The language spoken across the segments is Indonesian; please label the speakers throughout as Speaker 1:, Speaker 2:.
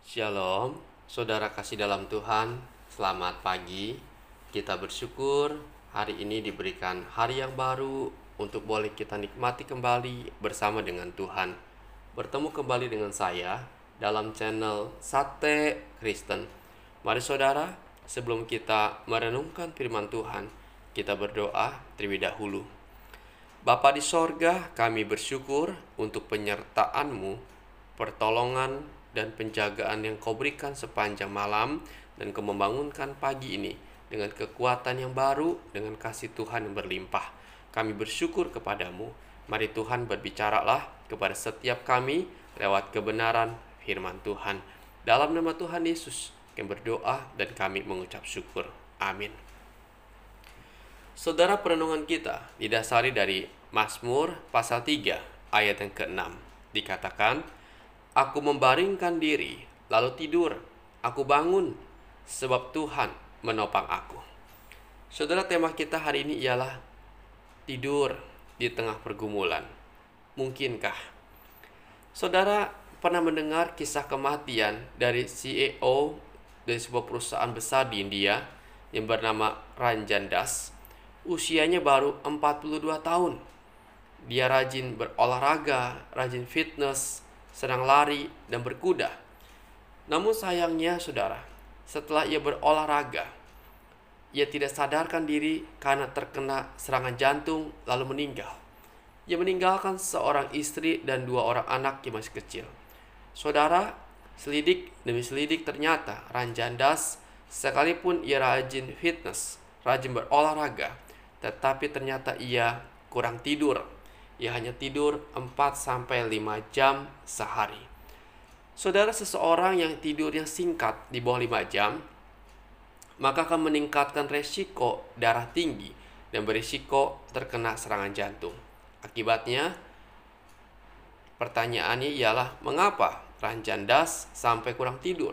Speaker 1: Shalom, saudara kasih dalam Tuhan, selamat pagi. Kita bersyukur hari ini diberikan hari yang baru untuk boleh kita nikmati kembali bersama dengan Tuhan. Bertemu kembali dengan saya dalam channel Sate Kristen. Mari saudara, sebelum kita merenungkan firman Tuhan, kita berdoa terlebih dahulu. Bapa di sorga, kami bersyukur untuk penyertaan-Mu, pertolongan dan penjagaan yang kau berikan sepanjang malam dan kau membangunkan pagi ini dengan kekuatan yang baru, dengan kasih Tuhan yang berlimpah. Kami bersyukur kepadamu. Mari Tuhan berbicaralah kepada setiap kami lewat kebenaran firman Tuhan. Dalam nama Tuhan Yesus, kami berdoa dan kami mengucap syukur. Amin. Saudara perenungan kita didasari dari Mazmur pasal 3 ayat yang ke-6. Dikatakan, Aku membaringkan diri, lalu tidur. Aku bangun, sebab Tuhan menopang aku. Saudara, tema kita hari ini ialah tidur di tengah pergumulan. Mungkinkah? Saudara pernah mendengar kisah kematian dari CEO dari sebuah perusahaan besar di India yang bernama Ranjan Das usianya baru 42 tahun. Dia rajin berolahraga, rajin fitness, senang lari, dan berkuda. Namun sayangnya, saudara, setelah ia berolahraga, ia tidak sadarkan diri karena terkena serangan jantung lalu meninggal. Ia meninggalkan seorang istri dan dua orang anak yang masih kecil. Saudara, selidik demi selidik ternyata Ranjandas sekalipun ia rajin fitness, rajin berolahraga, tetapi ternyata ia kurang tidur. Ia hanya tidur 4 sampai 5 jam sehari. Saudara seseorang yang tidur yang singkat di bawah 5 jam maka akan meningkatkan resiko darah tinggi dan berisiko terkena serangan jantung. Akibatnya pertanyaannya ialah mengapa Ranjandas sampai kurang tidur?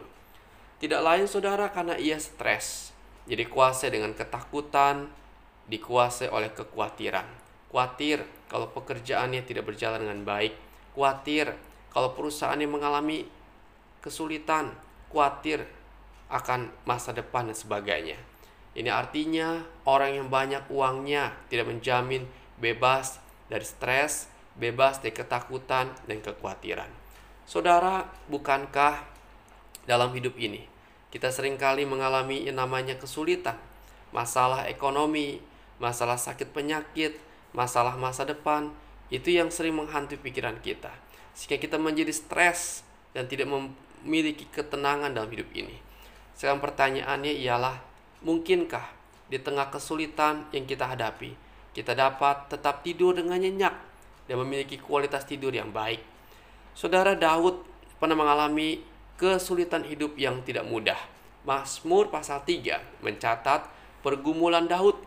Speaker 1: Tidak lain saudara karena ia stres. Jadi kuasa dengan ketakutan, dikuasai oleh kekhawatiran. Khawatir kalau pekerjaannya tidak berjalan dengan baik. Khawatir kalau perusahaannya mengalami kesulitan. Khawatir akan masa depan dan sebagainya. Ini artinya orang yang banyak uangnya tidak menjamin bebas dari stres, bebas dari ketakutan dan kekhawatiran. Saudara, bukankah dalam hidup ini kita sering kali mengalami yang namanya kesulitan, masalah ekonomi, masalah sakit penyakit, masalah masa depan, itu yang sering menghantui pikiran kita. Sehingga kita menjadi stres dan tidak memiliki ketenangan dalam hidup ini. Sekarang pertanyaannya ialah, mungkinkah di tengah kesulitan yang kita hadapi, kita dapat tetap tidur dengan nyenyak dan memiliki kualitas tidur yang baik? Saudara Daud pernah mengalami kesulitan hidup yang tidak mudah. Mazmur pasal 3 mencatat pergumulan Daud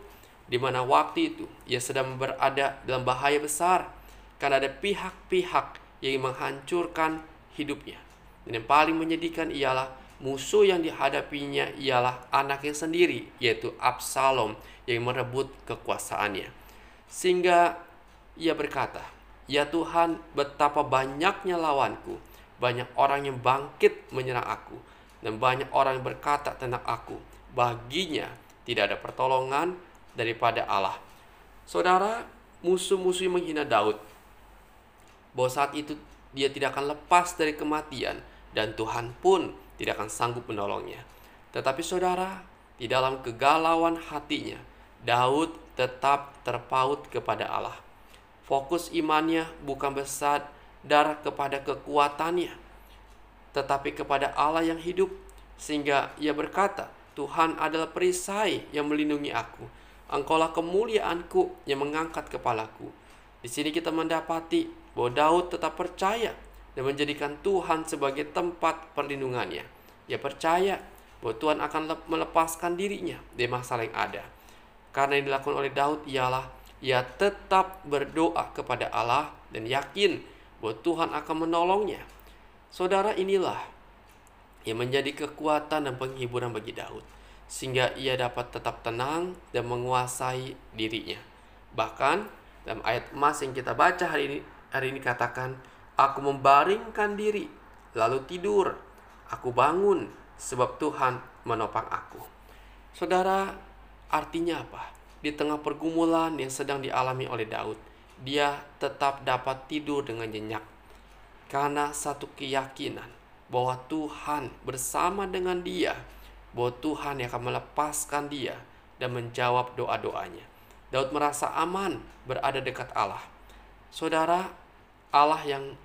Speaker 1: di mana waktu itu ia sedang berada dalam bahaya besar karena ada pihak-pihak yang menghancurkan hidupnya. Dan yang paling menyedihkan ialah musuh yang dihadapinya ialah anaknya sendiri yaitu Absalom yang merebut kekuasaannya. Sehingga ia berkata, "Ya Tuhan, betapa banyaknya lawanku, banyak orang yang bangkit menyerang aku dan banyak orang yang berkata tentang aku, baginya tidak ada pertolongan daripada Allah. Saudara, musuh-musuh yang menghina Daud. Bahwa saat itu dia tidak akan lepas dari kematian dan Tuhan pun tidak akan sanggup menolongnya. Tetapi saudara, di dalam kegalauan hatinya, Daud tetap terpaut kepada Allah. Fokus imannya bukan besar darah kepada kekuatannya, tetapi kepada Allah yang hidup, sehingga ia berkata, Tuhan adalah perisai yang melindungi aku Engkaulah kemuliaanku yang mengangkat kepalaku. Di sini kita mendapati bahwa Daud tetap percaya dan menjadikan Tuhan sebagai tempat perlindungannya. Ia percaya bahwa Tuhan akan melepaskan dirinya dari masalah yang ada. Karena yang dilakukan oleh Daud ialah ia tetap berdoa kepada Allah dan yakin bahwa Tuhan akan menolongnya. Saudara inilah yang menjadi kekuatan dan penghiburan bagi Daud sehingga ia dapat tetap tenang dan menguasai dirinya. Bahkan dalam ayat emas yang kita baca hari ini hari ini katakan, aku membaringkan diri lalu tidur. aku bangun sebab Tuhan menopang aku. Saudara, artinya apa? Di tengah pergumulan yang sedang dialami oleh Daud, dia tetap dapat tidur dengan nyenyak karena satu keyakinan bahwa Tuhan bersama dengan dia, bahwa Tuhan yang akan melepaskan dia dan menjawab doa-doanya. Daud merasa aman berada dekat Allah. Saudara, Allah yang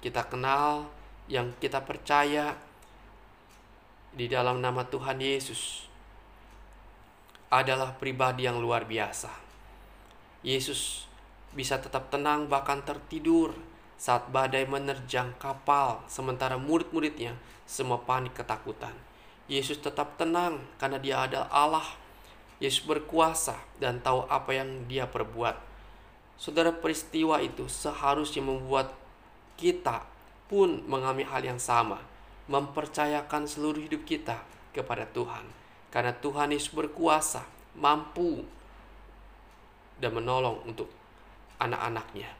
Speaker 1: kita kenal, yang kita percaya di dalam nama Tuhan Yesus adalah pribadi yang luar biasa. Yesus bisa tetap tenang bahkan tertidur saat badai menerjang kapal sementara murid-muridnya semua panik ketakutan. Yesus tetap tenang karena dia adalah Allah. Yesus berkuasa dan tahu apa yang dia perbuat. Saudara peristiwa itu seharusnya membuat kita pun mengalami hal yang sama. Mempercayakan seluruh hidup kita kepada Tuhan. Karena Tuhan Yesus berkuasa, mampu, dan menolong untuk anak-anaknya.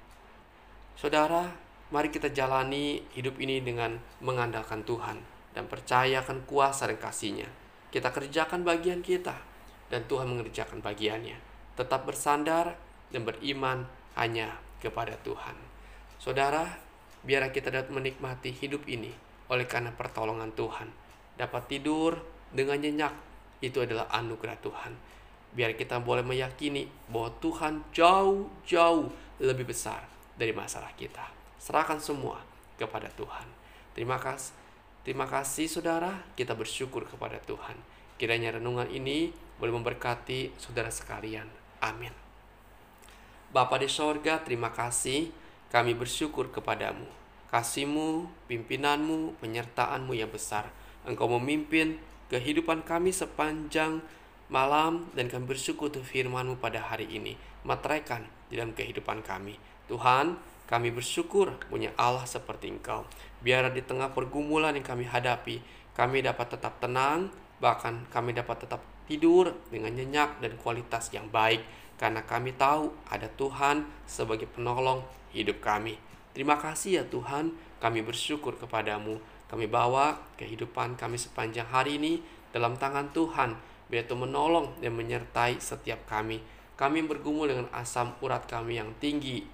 Speaker 1: Saudara, mari kita jalani hidup ini dengan mengandalkan Tuhan dan percayakan kuasa dan kasihnya. Kita kerjakan bagian kita dan Tuhan mengerjakan bagiannya. Tetap bersandar dan beriman hanya kepada Tuhan. Saudara, biar kita dapat menikmati hidup ini oleh karena pertolongan Tuhan. Dapat tidur dengan nyenyak, itu adalah anugerah Tuhan. Biar kita boleh meyakini bahwa Tuhan jauh-jauh lebih besar dari masalah kita. Serahkan semua kepada Tuhan. Terima kasih. Terima kasih saudara, kita bersyukur kepada Tuhan. Kiranya renungan ini boleh memberkati saudara sekalian. Amin. Bapa di sorga, terima kasih. Kami bersyukur kepadamu. Kasihmu, pimpinanmu, penyertaanmu yang besar. Engkau memimpin kehidupan kami sepanjang malam dan kami bersyukur untuk firmanmu pada hari ini. Materaikan di dalam kehidupan kami. Tuhan, kami bersyukur punya Allah seperti Engkau. Biar di tengah pergumulan yang kami hadapi, kami dapat tetap tenang, bahkan kami dapat tetap tidur dengan nyenyak dan kualitas yang baik, karena kami tahu ada Tuhan sebagai penolong hidup kami. Terima kasih ya Tuhan, kami bersyukur kepadamu. Kami bawa kehidupan kami sepanjang hari ini dalam tangan Tuhan, biar Tuhan menolong dan menyertai setiap kami. Kami bergumul dengan asam urat kami yang tinggi,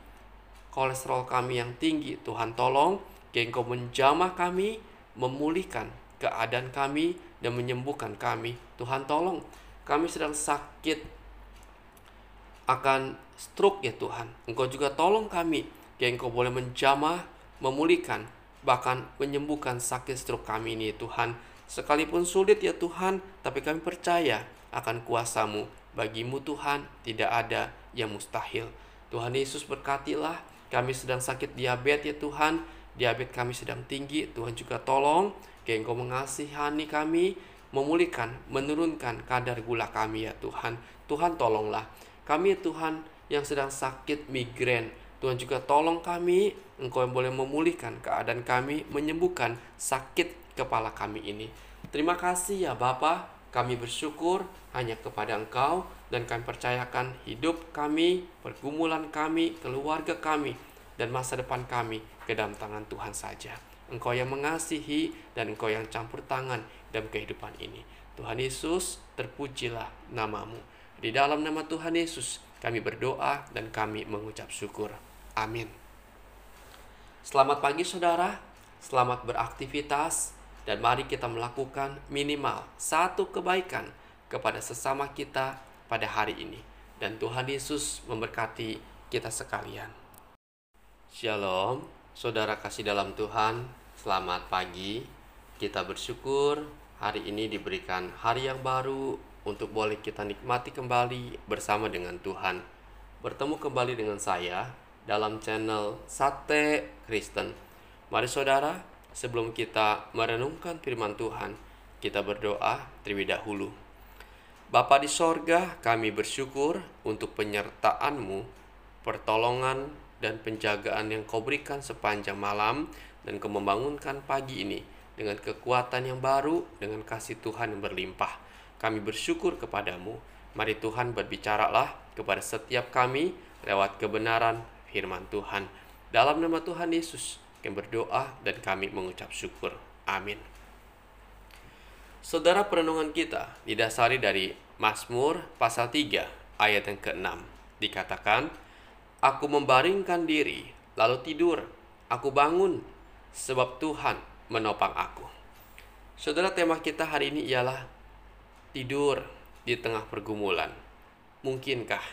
Speaker 1: kolesterol kami yang tinggi. Tuhan tolong, Engkau menjamah kami, memulihkan keadaan kami, dan menyembuhkan kami. Tuhan tolong, kami sedang sakit akan stroke ya Tuhan. Engkau juga tolong kami, Engkau boleh menjamah, memulihkan, bahkan menyembuhkan sakit stroke kami ini Tuhan. Sekalipun sulit ya Tuhan, tapi kami percaya akan kuasamu. Bagimu Tuhan, tidak ada yang mustahil. Tuhan Yesus berkatilah kami sedang sakit diabetes ya Tuhan, diabetes kami sedang tinggi, Tuhan juga tolong, Engkau mengasihani kami, memulihkan, menurunkan kadar gula kami ya Tuhan. Tuhan tolonglah. Kami Tuhan yang sedang sakit migrain, Tuhan juga tolong kami, Engkau yang boleh memulihkan keadaan kami, menyembuhkan sakit kepala kami ini. Terima kasih ya Bapak, kami bersyukur hanya kepada Engkau dan kami percayakan hidup kami, pergumulan kami, keluarga kami, dan masa depan kami ke dalam tangan Tuhan saja. Engkau yang mengasihi dan Engkau yang campur tangan dalam kehidupan ini. Tuhan Yesus, terpujilah namamu. Di dalam nama Tuhan Yesus, kami berdoa dan kami mengucap syukur. Amin. Selamat pagi saudara, selamat beraktivitas, dan mari kita melakukan minimal satu kebaikan kepada sesama kita pada hari ini. Dan Tuhan Yesus memberkati kita sekalian. Shalom, saudara kasih dalam Tuhan. Selamat pagi. Kita bersyukur hari ini diberikan hari yang baru untuk boleh kita nikmati kembali bersama dengan Tuhan. Bertemu kembali dengan saya dalam channel Sate Kristen. Mari saudara, sebelum kita merenungkan firman Tuhan, kita berdoa terlebih dahulu. Bapa di sorga, kami bersyukur untuk penyertaan-Mu, pertolongan dan penjagaan yang Kau berikan sepanjang malam dan Kau membangunkan pagi ini dengan kekuatan yang baru, dengan kasih Tuhan yang berlimpah. Kami bersyukur kepadamu. Mari Tuhan berbicaralah kepada setiap kami lewat kebenaran firman Tuhan. Dalam nama Tuhan Yesus, kami berdoa dan kami mengucap syukur. Amin. Saudara perenungan kita didasari dari Mazmur pasal 3 ayat yang ke-6. Dikatakan, Aku membaringkan diri, lalu tidur. Aku bangun, sebab Tuhan menopang aku. Saudara, tema kita hari ini ialah tidur di tengah pergumulan. Mungkinkah?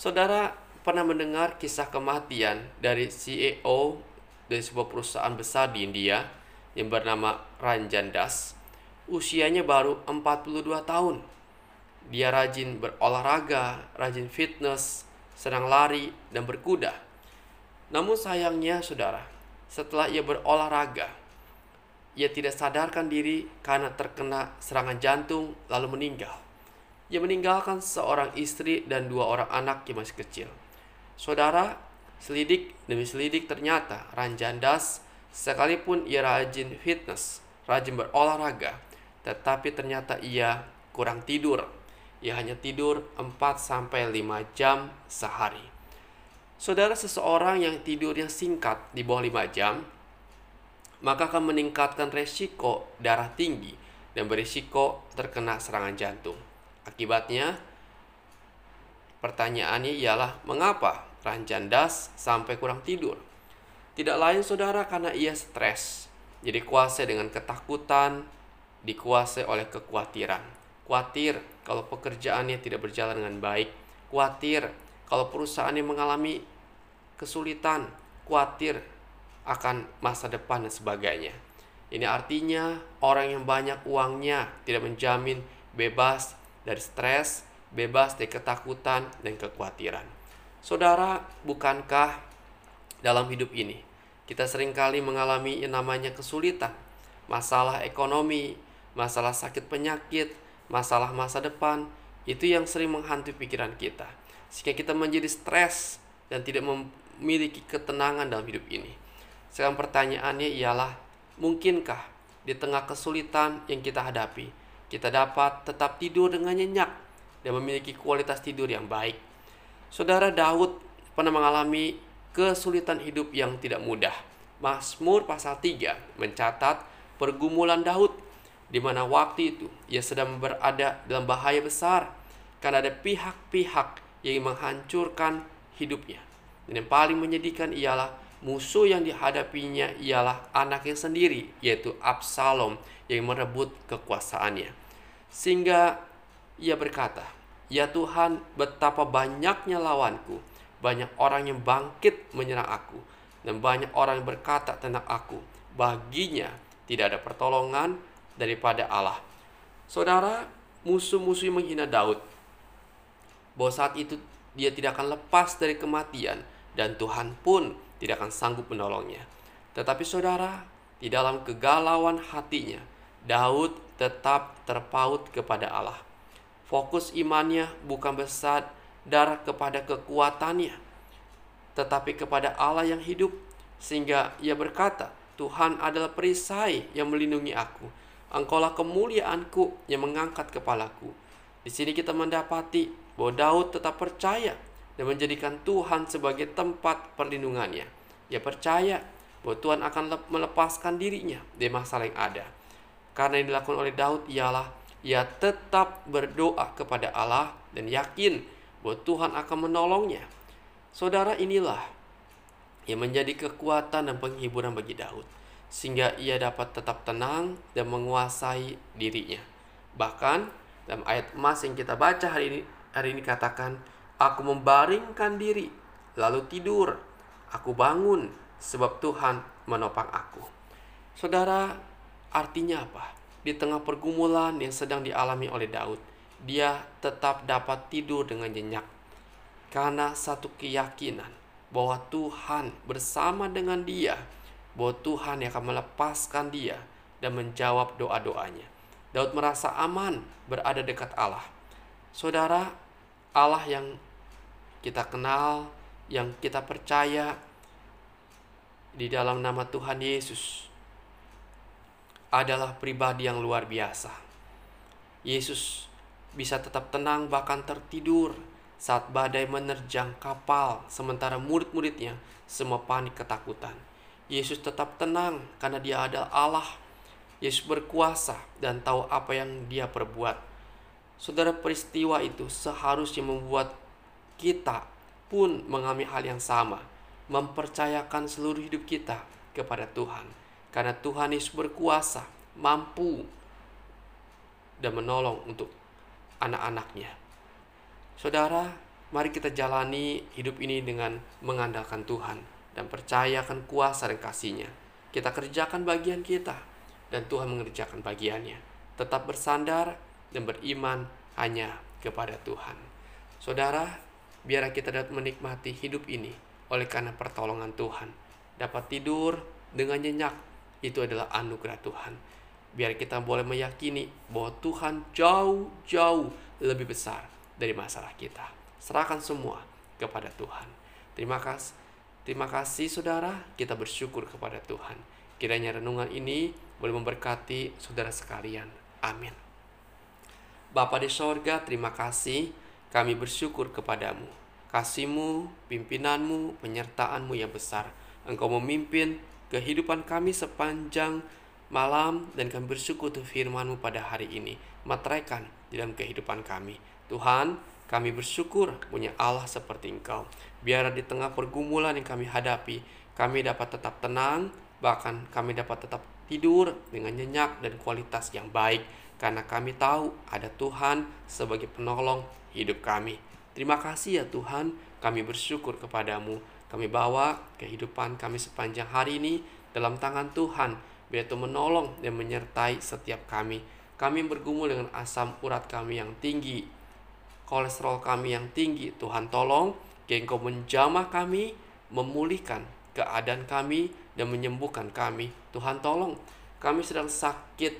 Speaker 1: Saudara pernah mendengar kisah kematian dari CEO dari sebuah perusahaan besar di India yang bernama Ranjan Das. Usianya baru 42 tahun. Dia rajin berolahraga, rajin fitness, senang lari, dan berkuda. Namun sayangnya saudara, setelah ia berolahraga, ia tidak sadarkan diri karena terkena serangan jantung lalu meninggal. Ia meninggalkan seorang istri dan dua orang anak yang masih kecil. Saudara, selidik demi selidik ternyata Ranjandas sekalipun ia rajin fitness, rajin berolahraga, tetapi ternyata ia kurang tidur. Ia hanya tidur 4 sampai 5 jam sehari. Saudara seseorang yang tidur yang singkat di bawah 5 jam maka akan meningkatkan resiko darah tinggi dan berisiko terkena serangan jantung. Akibatnya, pertanyaannya ialah mengapa Ranjandas sampai kurang tidur? Tidak lain saudara karena ia stres, jadi kuasai dengan ketakutan, dikuasai oleh kekhawatiran. Khawatir kalau pekerjaannya tidak berjalan dengan baik, khawatir kalau perusahaannya mengalami kesulitan, khawatir akan masa depan dan sebagainya. Ini artinya orang yang banyak uangnya tidak menjamin bebas dari stres, bebas dari ketakutan dan kekhawatiran. Saudara, bukankah dalam hidup ini kita sering kali mengalami yang namanya kesulitan, masalah ekonomi, masalah sakit penyakit, masalah masa depan, itu yang sering menghantui pikiran kita. Sehingga kita menjadi stres dan tidak memiliki ketenangan dalam hidup ini. Sekarang pertanyaannya ialah, mungkinkah di tengah kesulitan yang kita hadapi, kita dapat tetap tidur dengan nyenyak dan memiliki kualitas tidur yang baik? Saudara Daud pernah mengalami kesulitan hidup yang tidak mudah. Mazmur pasal 3 mencatat pergumulan Daud di mana waktu itu ia sedang berada dalam bahaya besar karena ada pihak-pihak yang menghancurkan hidupnya. Dan yang paling menyedihkan ialah musuh yang dihadapinya ialah anaknya sendiri, yaitu Absalom yang merebut kekuasaannya. Sehingga ia berkata, Ya Tuhan, betapa banyaknya lawanku, banyak orang yang bangkit menyerang aku, dan banyak orang yang berkata tentang aku, baginya tidak ada pertolongan daripada Allah. Saudara, musuh-musuh menghina Daud, bahwa saat itu dia tidak akan lepas dari kematian, dan Tuhan pun tidak akan sanggup menolongnya. Tetapi saudara, di dalam kegalauan hatinya, Daud tetap terpaut kepada Allah. Fokus imannya bukan besar darah kepada kekuatannya, tetapi kepada Allah yang hidup, sehingga ia berkata, Tuhan adalah perisai yang melindungi aku. Engkaulah kemuliaanku yang mengangkat kepalaku. Di sini kita mendapati bahwa Daud tetap percaya dan menjadikan Tuhan sebagai tempat perlindungannya. Ia percaya bahwa Tuhan akan melepaskan dirinya dari masalah yang ada. Karena yang dilakukan oleh Daud ialah ia tetap berdoa kepada Allah dan yakin bahwa Tuhan akan menolongnya. Saudara inilah yang menjadi kekuatan dan penghiburan bagi Daud sehingga ia dapat tetap tenang dan menguasai dirinya. Bahkan dalam ayat emas yang kita baca hari ini hari ini katakan Aku membaringkan diri, lalu tidur. Aku bangun, sebab Tuhan menopang aku. Saudara, artinya apa? Di tengah pergumulan yang sedang dialami oleh Daud, dia tetap dapat tidur dengan nyenyak. Karena satu keyakinan bahwa Tuhan bersama dengan dia, bahwa Tuhan yang akan melepaskan dia dan menjawab doa-doanya. Daud merasa aman berada dekat Allah. Saudara, Allah yang kita kenal, yang kita percaya di dalam nama Tuhan Yesus adalah pribadi yang luar biasa. Yesus bisa tetap tenang bahkan tertidur saat badai menerjang kapal sementara murid-muridnya semua panik ketakutan. Yesus tetap tenang karena dia adalah Allah Yesus berkuasa dan tahu apa yang dia perbuat. Saudara peristiwa itu seharusnya membuat kita pun mengalami hal yang sama, mempercayakan seluruh hidup kita kepada Tuhan. Karena Tuhan Yesus berkuasa, mampu dan menolong untuk anak-anaknya. Saudara, mari kita jalani hidup ini dengan mengandalkan Tuhan dan percayakan kuasa dan kasihnya. Kita kerjakan bagian kita dan Tuhan mengerjakan bagiannya. Tetap bersandar dan beriman hanya kepada Tuhan. Saudara, biar kita dapat menikmati hidup ini oleh karena pertolongan Tuhan. Dapat tidur dengan nyenyak, itu adalah anugerah Tuhan. Biar kita boleh meyakini bahwa Tuhan jauh-jauh lebih besar dari masalah kita. Serahkan semua kepada Tuhan. Terima kasih. Terima kasih saudara, kita bersyukur kepada Tuhan. Kiranya renungan ini boleh memberkati saudara sekalian. Amin. Bapa di sorga, terima kasih. Kami bersyukur kepadamu. Kasihmu, pimpinanmu, penyertaanmu yang besar. Engkau memimpin kehidupan kami sepanjang malam dan kami bersyukur untuk firmanmu pada hari ini. Materaikan di dalam kehidupan kami. Tuhan, kami bersyukur punya Allah seperti Engkau. Biar di tengah pergumulan yang kami hadapi, kami dapat tetap tenang, bahkan kami dapat tetap tidur dengan nyenyak dan kualitas yang baik. Karena kami tahu ada Tuhan sebagai penolong hidup kami. Terima kasih ya Tuhan, kami bersyukur kepadamu. Kami bawa kehidupan kami sepanjang hari ini dalam tangan Tuhan. Biar Tuhan menolong dan menyertai setiap kami. Kami bergumul dengan asam urat kami yang tinggi, kolesterol kami yang tinggi. Tuhan tolong, Engkau menjamah kami, memulihkan keadaan kami, dan menyembuhkan kami. Tuhan tolong, kami sedang sakit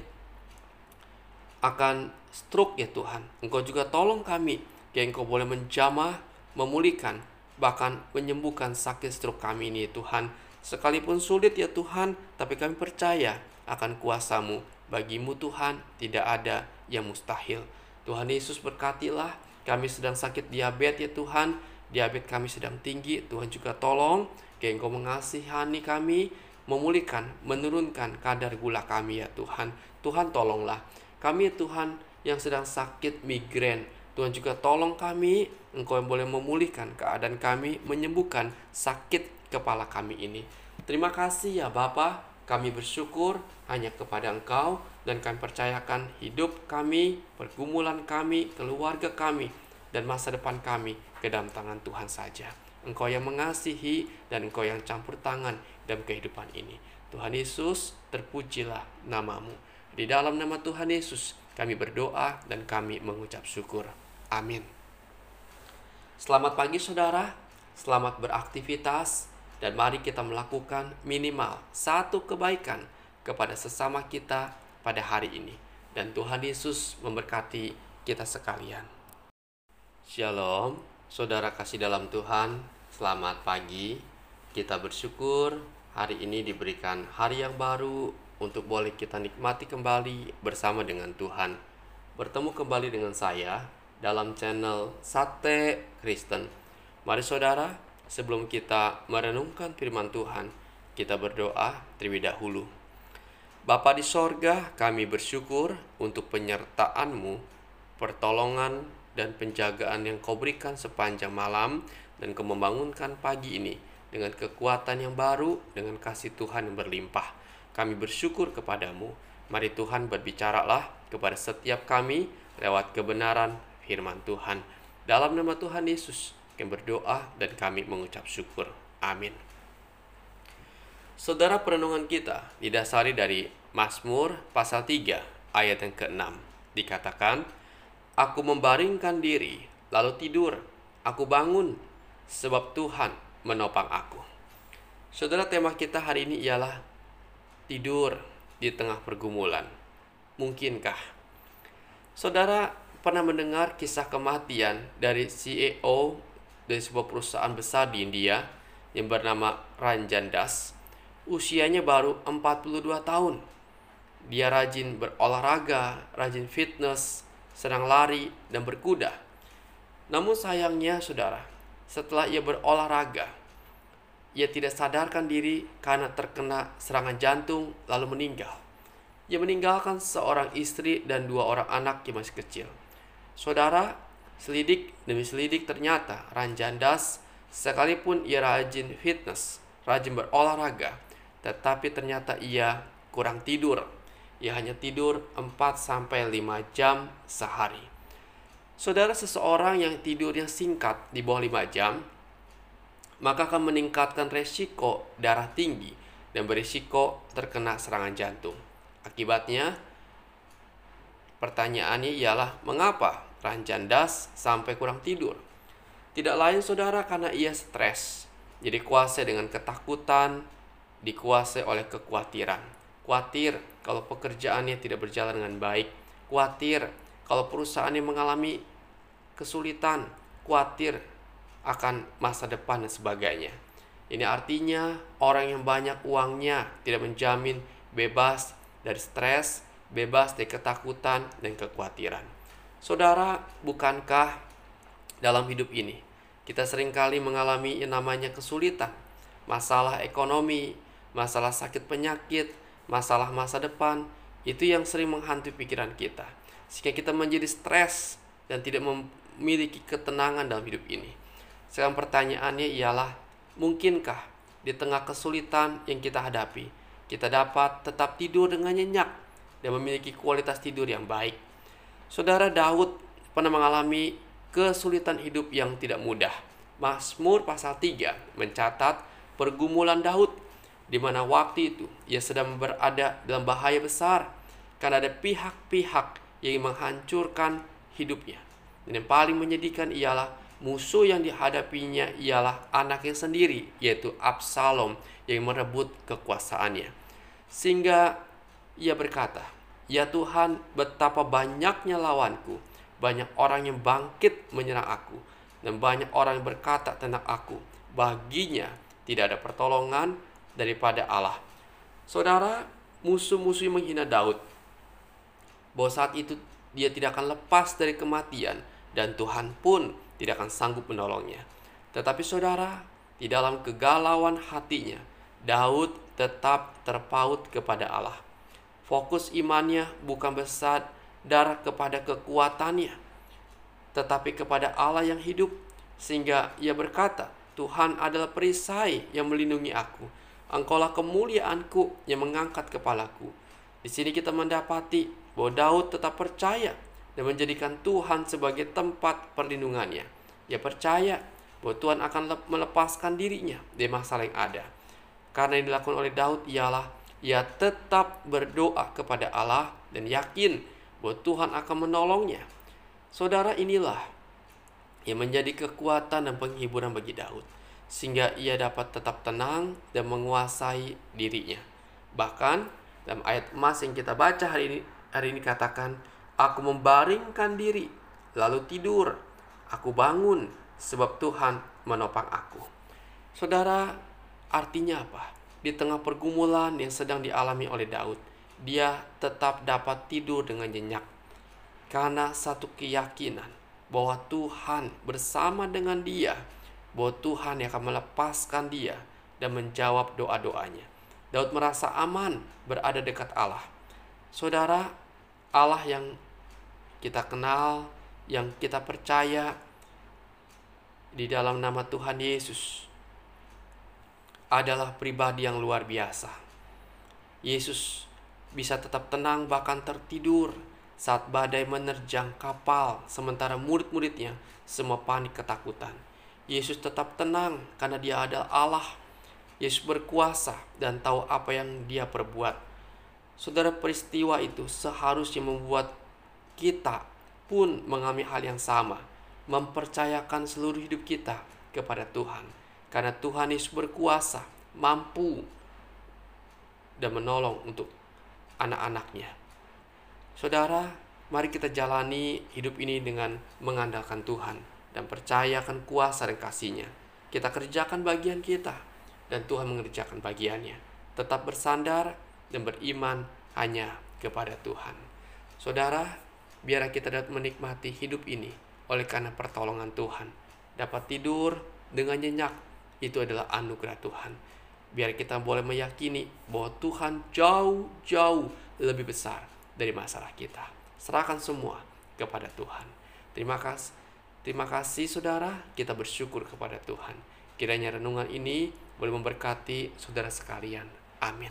Speaker 1: akan stroke ya Tuhan. Engkau juga tolong kami, Engkau boleh menjamah, memulihkan, bahkan menyembuhkan sakit stroke kami ini Tuhan. Sekalipun sulit ya Tuhan, tapi kami percaya akan kuasamu. Bagimu Tuhan, tidak ada yang mustahil. Tuhan Yesus berkatilah kami sedang sakit diabetes ya Tuhan, diabetes kami sedang tinggi, Tuhan juga tolong, Engkau mengasihani kami, memulihkan, menurunkan kadar gula kami ya Tuhan. Tuhan tolonglah. Kami Tuhan yang sedang sakit migrain. Tuhan juga tolong kami, Engkau yang boleh memulihkan keadaan kami, menyembuhkan sakit kepala kami ini. Terima kasih ya Bapak, kami bersyukur hanya kepada Engkau dan kami percayakan hidup kami, pergumulan kami, keluarga kami, dan masa depan kami ke dalam tangan Tuhan saja. Engkau yang mengasihi dan Engkau yang campur tangan dalam kehidupan ini. Tuhan Yesus, terpujilah namamu. Di dalam nama Tuhan Yesus, kami berdoa dan kami mengucap syukur. Amin. Selamat pagi saudara, selamat beraktivitas, dan mari kita melakukan minimal satu kebaikan kepada sesama kita pada hari ini. Dan Tuhan Yesus memberkati kita sekalian. Shalom, saudara kasih dalam Tuhan, selamat pagi. Kita bersyukur hari ini diberikan hari yang baru untuk boleh kita nikmati kembali bersama dengan Tuhan. Bertemu kembali dengan saya dalam channel Sate Kristen. Mari saudara, sebelum kita merenungkan firman Tuhan, kita berdoa terlebih dahulu. Bapa di sorga, kami bersyukur untuk penyertaan-Mu, pertolongan dan penjagaan yang Kau berikan sepanjang malam dan Kau pagi ini dengan kekuatan yang baru, dengan kasih Tuhan yang berlimpah. Kami bersyukur kepadamu. Mari Tuhan berbicaralah kepada setiap kami lewat kebenaran firman Tuhan. Dalam nama Tuhan Yesus, kami berdoa dan kami mengucap syukur. Amin. Saudara perenungan kita didasari dari Mazmur pasal 3 ayat yang ke-6. Dikatakan, Aku membaringkan diri, lalu tidur. Aku bangun, sebab Tuhan menopang aku. Saudara tema kita hari ini ialah tidur di tengah pergumulan. Mungkinkah? Saudara pernah mendengar kisah kematian dari CEO dari sebuah perusahaan besar di India yang bernama Ranjan Das usianya baru 42 tahun. Dia rajin berolahraga, rajin fitness, senang lari, dan berkuda. Namun sayangnya, saudara, setelah ia berolahraga, ia tidak sadarkan diri karena terkena serangan jantung lalu meninggal. ia meninggalkan seorang istri dan dua orang anak yang masih kecil. Saudara, selidik demi selidik ternyata Ranjandas sekalipun ia rajin fitness, rajin berolahraga, tetapi ternyata ia kurang tidur. Ia hanya tidur 4 sampai 5 jam sehari. Saudara seseorang yang tidurnya singkat di bawah 5 jam maka akan meningkatkan resiko darah tinggi dan berisiko terkena serangan jantung. Akibatnya, pertanyaannya ialah mengapa Ranjandas sampai kurang tidur? Tidak lain saudara karena ia stres, jadi kuasai dengan ketakutan, dikuasai oleh kekhawatiran. Khawatir kalau pekerjaannya tidak berjalan dengan baik, khawatir kalau perusahaannya mengalami kesulitan, khawatir akan masa depan dan sebagainya. Ini artinya orang yang banyak uangnya tidak menjamin bebas dari stres, bebas dari ketakutan dan kekhawatiran. Saudara, bukankah dalam hidup ini kita sering kali mengalami yang namanya kesulitan, masalah ekonomi, masalah sakit penyakit, masalah masa depan, itu yang sering menghantui pikiran kita. Sehingga kita menjadi stres dan tidak memiliki ketenangan dalam hidup ini. Sekarang pertanyaannya ialah, mungkinkah di tengah kesulitan yang kita hadapi, kita dapat tetap tidur dengan nyenyak dan memiliki kualitas tidur yang baik. Saudara Daud pernah mengalami kesulitan hidup yang tidak mudah. Mazmur pasal 3 mencatat pergumulan Daud di mana waktu itu ia sedang berada dalam bahaya besar karena ada pihak-pihak yang menghancurkan hidupnya. Dan yang paling menyedihkan ialah musuh yang dihadapinya ialah anaknya sendiri yaitu Absalom yang merebut kekuasaannya. Sehingga ia berkata, "Ya Tuhan, betapa banyaknya lawanku, banyak orang yang bangkit menyerang aku, dan banyak orang yang berkata tentang aku, baginya tidak ada pertolongan daripada Allah." Saudara, musuh-musuh menghina Daud, bahwa saat itu dia tidak akan lepas dari kematian dan Tuhan pun tidak akan sanggup menolongnya. Tetapi saudara, di dalam kegalauan hatinya, Daud tetap terpaut kepada Allah. Fokus imannya bukan besar darah kepada kekuatannya, tetapi kepada Allah yang hidup, sehingga ia berkata, Tuhan adalah perisai yang melindungi aku. Engkaulah kemuliaanku yang mengangkat kepalaku. Di sini kita mendapati bahwa Daud tetap percaya dan menjadikan Tuhan sebagai tempat perlindungannya. Ia percaya bahwa Tuhan akan melepaskan dirinya dari masalah yang ada. Karena yang dilakukan oleh Daud ialah ia tetap berdoa kepada Allah dan yakin bahwa Tuhan akan menolongnya. Saudara inilah yang menjadi kekuatan dan penghiburan bagi Daud sehingga ia dapat tetap tenang dan menguasai dirinya. Bahkan dalam ayat emas yang kita baca hari ini hari ini katakan aku membaringkan diri lalu tidur aku bangun sebab Tuhan menopang aku. Saudara, Artinya apa? Di tengah pergumulan yang sedang dialami oleh Daud, dia tetap dapat tidur dengan nyenyak karena satu keyakinan bahwa Tuhan bersama dengan dia, bahwa Tuhan yang akan melepaskan dia dan menjawab doa-doanya. Daud merasa aman berada dekat Allah. Saudara, Allah yang kita kenal, yang kita percaya di dalam nama Tuhan Yesus adalah pribadi yang luar biasa. Yesus bisa tetap tenang bahkan tertidur saat badai menerjang kapal sementara murid-muridnya semua panik ketakutan. Yesus tetap tenang karena dia adalah Allah. Yesus berkuasa dan tahu apa yang dia perbuat. Saudara peristiwa itu seharusnya membuat kita pun mengalami hal yang sama. Mempercayakan seluruh hidup kita kepada Tuhan karena Tuhan Yesus berkuasa, mampu dan menolong untuk anak-anaknya. Saudara, mari kita jalani hidup ini dengan mengandalkan Tuhan dan percayakan kuasa dan kasihnya. Kita kerjakan bagian kita dan Tuhan mengerjakan bagiannya. Tetap bersandar dan beriman hanya kepada Tuhan. Saudara, biar kita dapat menikmati hidup ini oleh karena pertolongan Tuhan. Dapat tidur dengan nyenyak itu adalah anugerah Tuhan. Biar kita boleh meyakini bahwa Tuhan jauh-jauh lebih besar dari masalah kita. Serahkan semua kepada Tuhan. Terima kasih. Terima kasih saudara, kita bersyukur kepada Tuhan. Kiranya renungan ini boleh memberkati saudara sekalian. Amin.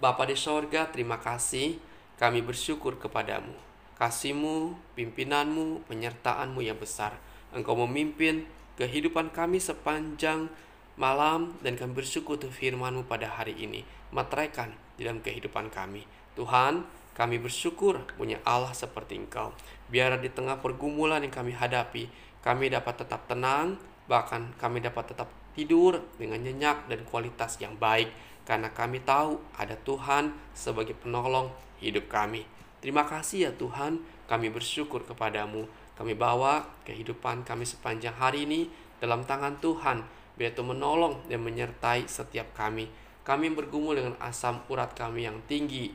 Speaker 1: Bapa di sorga, terima kasih. Kami bersyukur kepadamu. Kasihmu, pimpinanmu, penyertaanmu yang besar. Engkau memimpin kehidupan kami sepanjang malam dan kami bersyukur untuk firmanmu pada hari ini. Materaikan di dalam kehidupan kami. Tuhan, kami bersyukur punya Allah seperti Engkau. Biar di tengah pergumulan yang kami hadapi, kami dapat tetap tenang, bahkan kami dapat tetap tidur dengan nyenyak dan kualitas yang baik karena kami tahu ada Tuhan sebagai penolong hidup kami. Terima kasih ya Tuhan, kami bersyukur kepadamu. Kami bawa kehidupan kami sepanjang hari ini dalam tangan Tuhan, biar Tuhan menolong dan menyertai setiap kami. Kami bergumul dengan asam urat kami yang tinggi,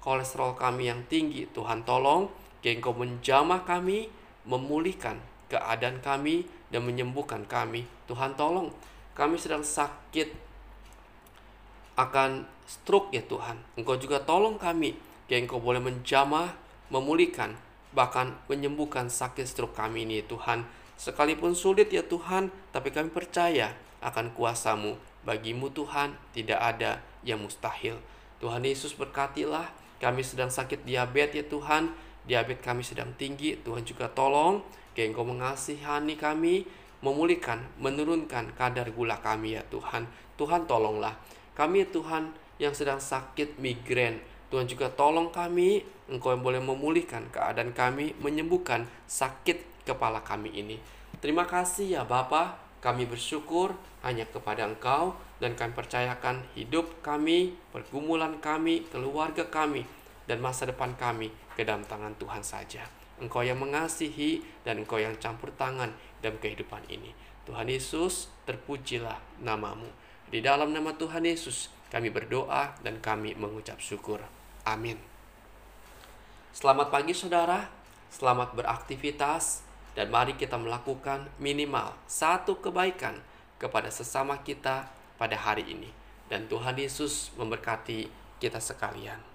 Speaker 1: kolesterol kami yang tinggi. Tuhan tolong, Engkau menjamah kami, memulihkan keadaan kami, dan menyembuhkan kami. Tuhan tolong, kami sedang sakit akan stroke ya Tuhan. Engkau juga tolong kami, Engkau boleh menjamah, memulihkan, bahkan menyembuhkan sakit stroke kami ini Tuhan. Sekalipun sulit ya Tuhan, tapi kami percaya akan kuasamu. Bagimu Tuhan, tidak ada yang mustahil. Tuhan Yesus berkatilah kami sedang sakit diabetes ya Tuhan, diabetes kami sedang tinggi, Tuhan juga tolong, kayak Engkau mengasihani kami, memulihkan, menurunkan kadar gula kami ya Tuhan. Tuhan tolonglah kami ya Tuhan yang sedang sakit migrain. Tuhan juga tolong kami, Engkau yang boleh memulihkan keadaan kami, menyembuhkan sakit kepala kami ini. Terima kasih ya Bapa, kami bersyukur hanya kepada Engkau dan kami percayakan hidup kami, pergumulan kami, keluarga kami, dan masa depan kami ke dalam tangan Tuhan saja. Engkau yang mengasihi dan Engkau yang campur tangan dalam kehidupan ini. Tuhan Yesus, terpujilah namamu. Di dalam nama Tuhan Yesus, kami berdoa dan kami mengucap syukur. Amin. Selamat pagi saudara, selamat beraktivitas, dan mari kita melakukan minimal satu kebaikan kepada sesama kita pada hari ini. Dan Tuhan Yesus memberkati kita sekalian.